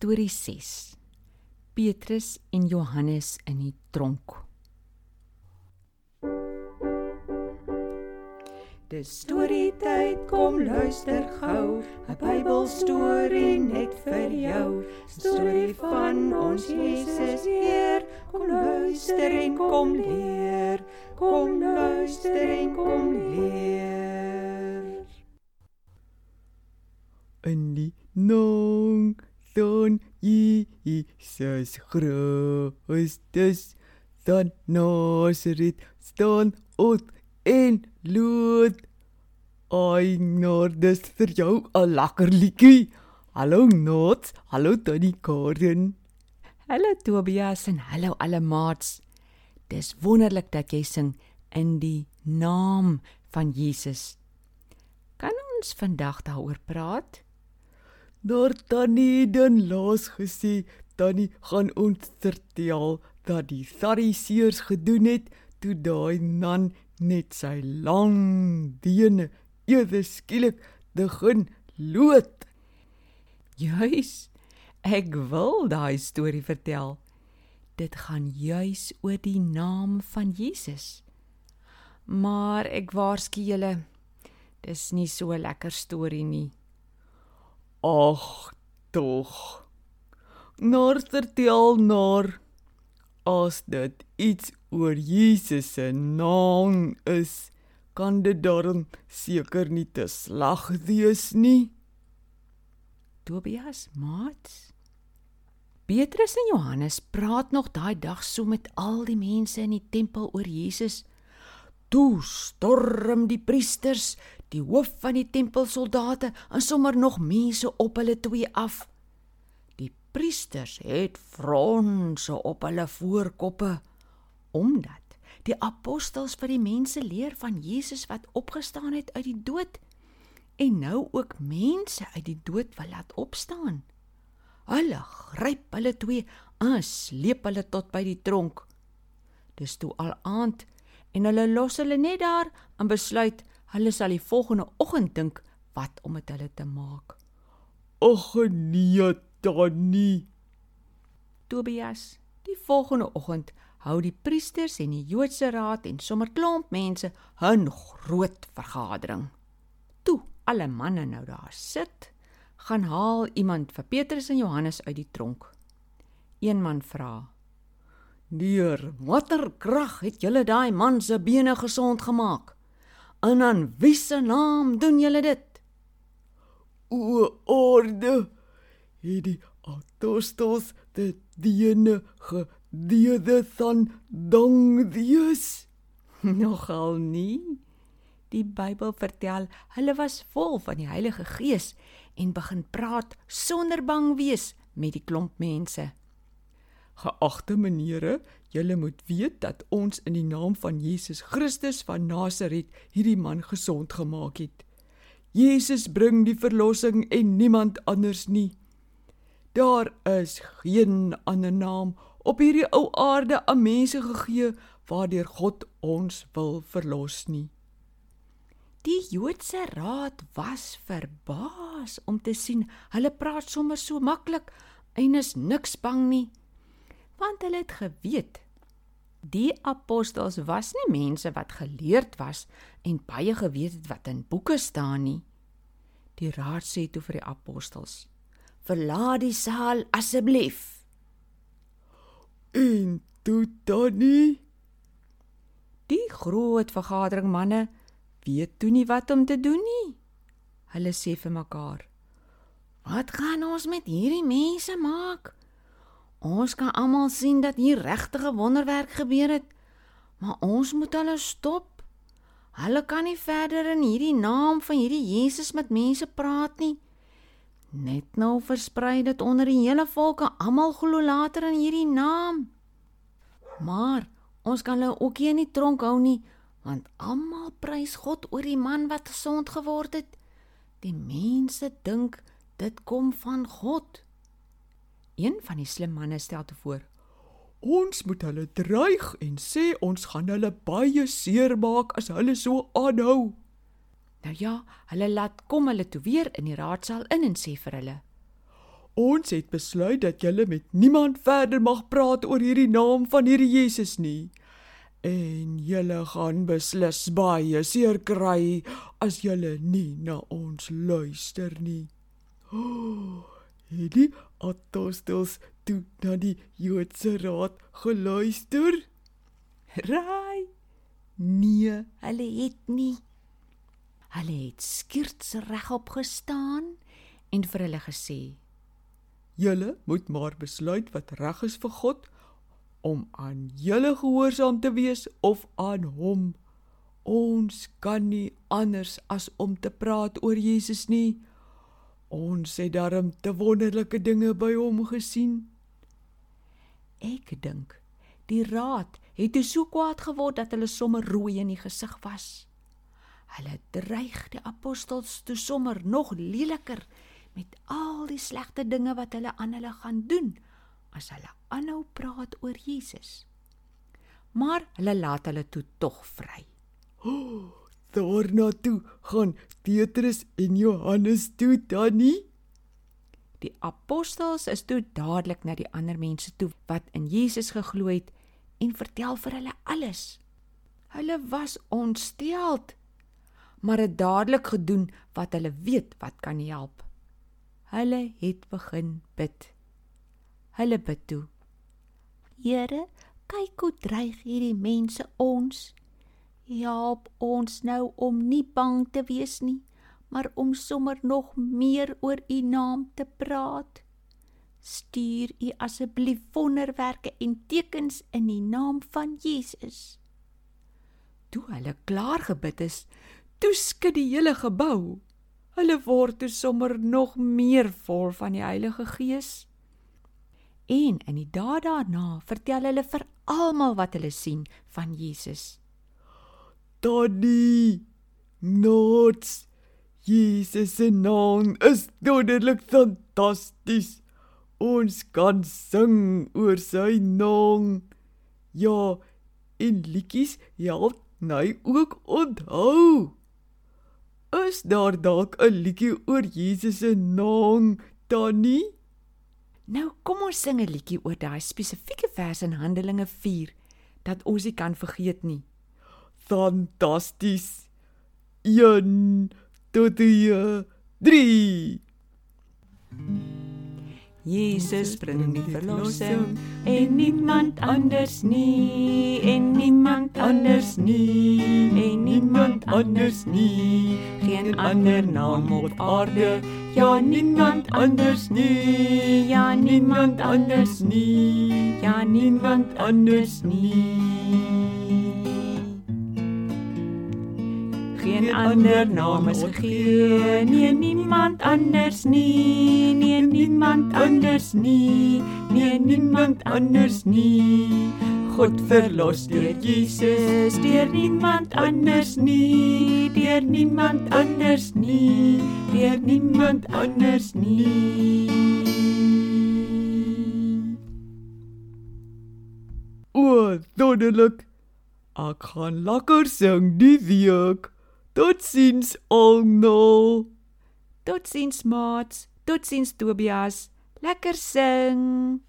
Storie 6. Petrus en Johannes in die tronk. Dis storie tyd, kom luister gou, 'n Bybelstorie net vir jou. Storie van ons Jesus Heer, kom luister en kom leer. Kom luister en kom leer. in die naam van Jesus Christus van Nazareth staan ons en lood. Ai, Noord, dis vir jou 'n lekker liedjie. Hallo Noord, hallo Tannie Karen. Hallo Tobias en hallo alle maats. Dis wonderlik dat jy sing in die naam van Jesus. Kan ons vandag daaroor praat? Daar Tannie dan laas gesê, Tannie gaan ons vertel dat die Fariseërs gedoen het toe daai nan net sy lang bene ewe skielik begin lood. Juis. Ek wil daai storie vertel. Dit gaan juis oor die naam van Jesus. Maar ek waarsku julle, dis nie so 'n lekker storie nie. Ag, tog. Naar vertel naar as dit iets oor Jesus se naam is, kan dit daarom seker nie te slag wees nie. Tobias, maat. Petrus en Johannes praat nog daai dag so met al die mense in die tempel oor Jesus. Toe storm die priesters, die hoof van die tempelsoldate en sommer nog mense op hulle twee af. Die priesters het fronse op hulle voorkoppe omdat die apostels vir die mense leer van Jesus wat opgestaan het uit die dood en nou ook mense uit die dood wil laat opstaan. Hulle gryp hulle twee en sleep hulle tot by die tronk. Dis toe al aand en hulle los hulle net daar en besluit hulle sal die volgende oggend dink wat om met hulle te maak. Ag nee, Tannie. Tobias, die volgende oggend hou die priesters en die Joodse raad en sommer klomp mense 'n groot vergadering. Toe alle manne nou daar sit, gaan haal iemand vir Petrus en Johannes uit die tronk. Een man vra: Deur watter krag het julle daai man se bene gesond gemaak? En aan wie se naam doen julle dit? O orde, het die apostels dit diene gedede van dong wees. Nogal nie. Die Bybel vertel hulle was vol van die Heilige Gees en begin praat sonder bang wees met die klomp mense. Geagte menere, julle moet weet dat ons in die naam van Jesus Christus van Nasaret hierdie man gesond gemaak het. Jesus bring die verlossing en niemand anders nie. Daar is geen ander naam op hierdie ou aarde aan mense gegee waardeur God ons wil verlos nie. Die Joodse raad was verbaas om te sien hulle praat sommer so maklik en is niks bang nie want hulle het geweet die apostels was nie mense wat geleerd was en baie geweet het wat in boeke staan nie. Die raad sê toe vir die apostels: "Verlaat die saal asseblief." En toe Tannie, Die groot vergadering manne weet toe nie wat om te doen nie. Hulle sê vir mekaar: "Wat gaan ons met hierdie mense maak?" Ons kan almal sien dat hier regtig 'n wonderwerk gebeur het, maar ons moet hulle stop. Hulle kan nie verder in hierdie naam van hierdie Jesus met mense praat nie. Net nou versprei dit onder die hele volk en almal glo later in hierdie naam. Maar ons kan hulle ook nie in die tronk hou nie, want almal prys God oor die man wat gesond geword het. Die mense dink dit kom van God. Een van die slim manne stel te voor: ons moet hulle dreig en sê ons gaan hulle baie seer maak as hulle so aanhou. Nou ja, hulle laat kom hulle toe weer in die raadsaal in en sê vir hulle: Ons het besluit dat julle met niemand verder mag praat oor hierdie naam van hierdie Jesus nie. En julle gaan beslis baie seer kry as julle nie na ons luister nie. Oh, hierdie apostels toe na die Joodse raad geluister. Raai. Nee, hulle het nie. Hulle het skierts regop gestaan en vir hulle gesê: "Julle moet maar besluit wat reg is vir God om aan julle gehoorsaam te wees of aan hom. Ons kan nie anders as om te praat oor Jesus nie. Ons het darm te wonderlike dinge by hom gesien." Ek dink die raad het toe so kwaad geword dat hulle sommer rooi in die gesig was. Hulle dreig die apostels toe sommer nog leliker met al die slegte dinge wat hulle aan hulle gaan doen as hulle aanhou praat oor Jesus. Maar hulle laat hulle toe tog vry. Oh, daarna toe gaan Petrus en Johannes toe dan nie Die apostels is toe dadelik na die ander mense toe wat in Jesus geglo het en vertel vir hulle alles. Hulle was ontsteld, maar het dadelik gedoen wat hulle weet wat kan help. Hulle het begin bid. Hulle bid toe. Here, kyk hoe dreig hierdie mense ons. Help ons nou om nie bang te wees nie maar om sommer nog meer oor u naam te praat. Stuur u asseblief wonderwerke en tekens in die naam van Jesus. Toe hulle klaar gebid is, toe skud die hele gebou. Hulle word toe sommer nog meer vol van die Heilige Gees. En in die dae daarna vertel hulle vir almal wat hulle sien van Jesus. Daddy, nots Jesus se naam is dodelik fantasties. Ons kan sing oor sy naam. Ja, in liedjies help my ook onthou. Is daar dalk 'n liedjie oor Jesus se naam, Tannie? Nou kom ons sing 'n liedjie oor daai spesifieke vers in Handelinge 4 dat ons dit kan vergeet nie. Fantasties. 1 tot die 3 Jesus bring die verlossing en niemand anders nie en niemand anders nie en niemand anders nie geen ander naam op aarde ja niemand anders nie ja niemand anders nie ja niemand anders nie geen ander naam is gegee. Nie niemand anders nie. Nie niemand anders nie. Nie niemand anders nie. God verlos deur Jesus deur niemand anders nie. Deur niemand anders nie. Deur niemand anders nie. O, wonderlik. Ek gaan lekker sing die week. Totsiens almal. Totsiens maats. Totsiens Tobias. Lekker sing.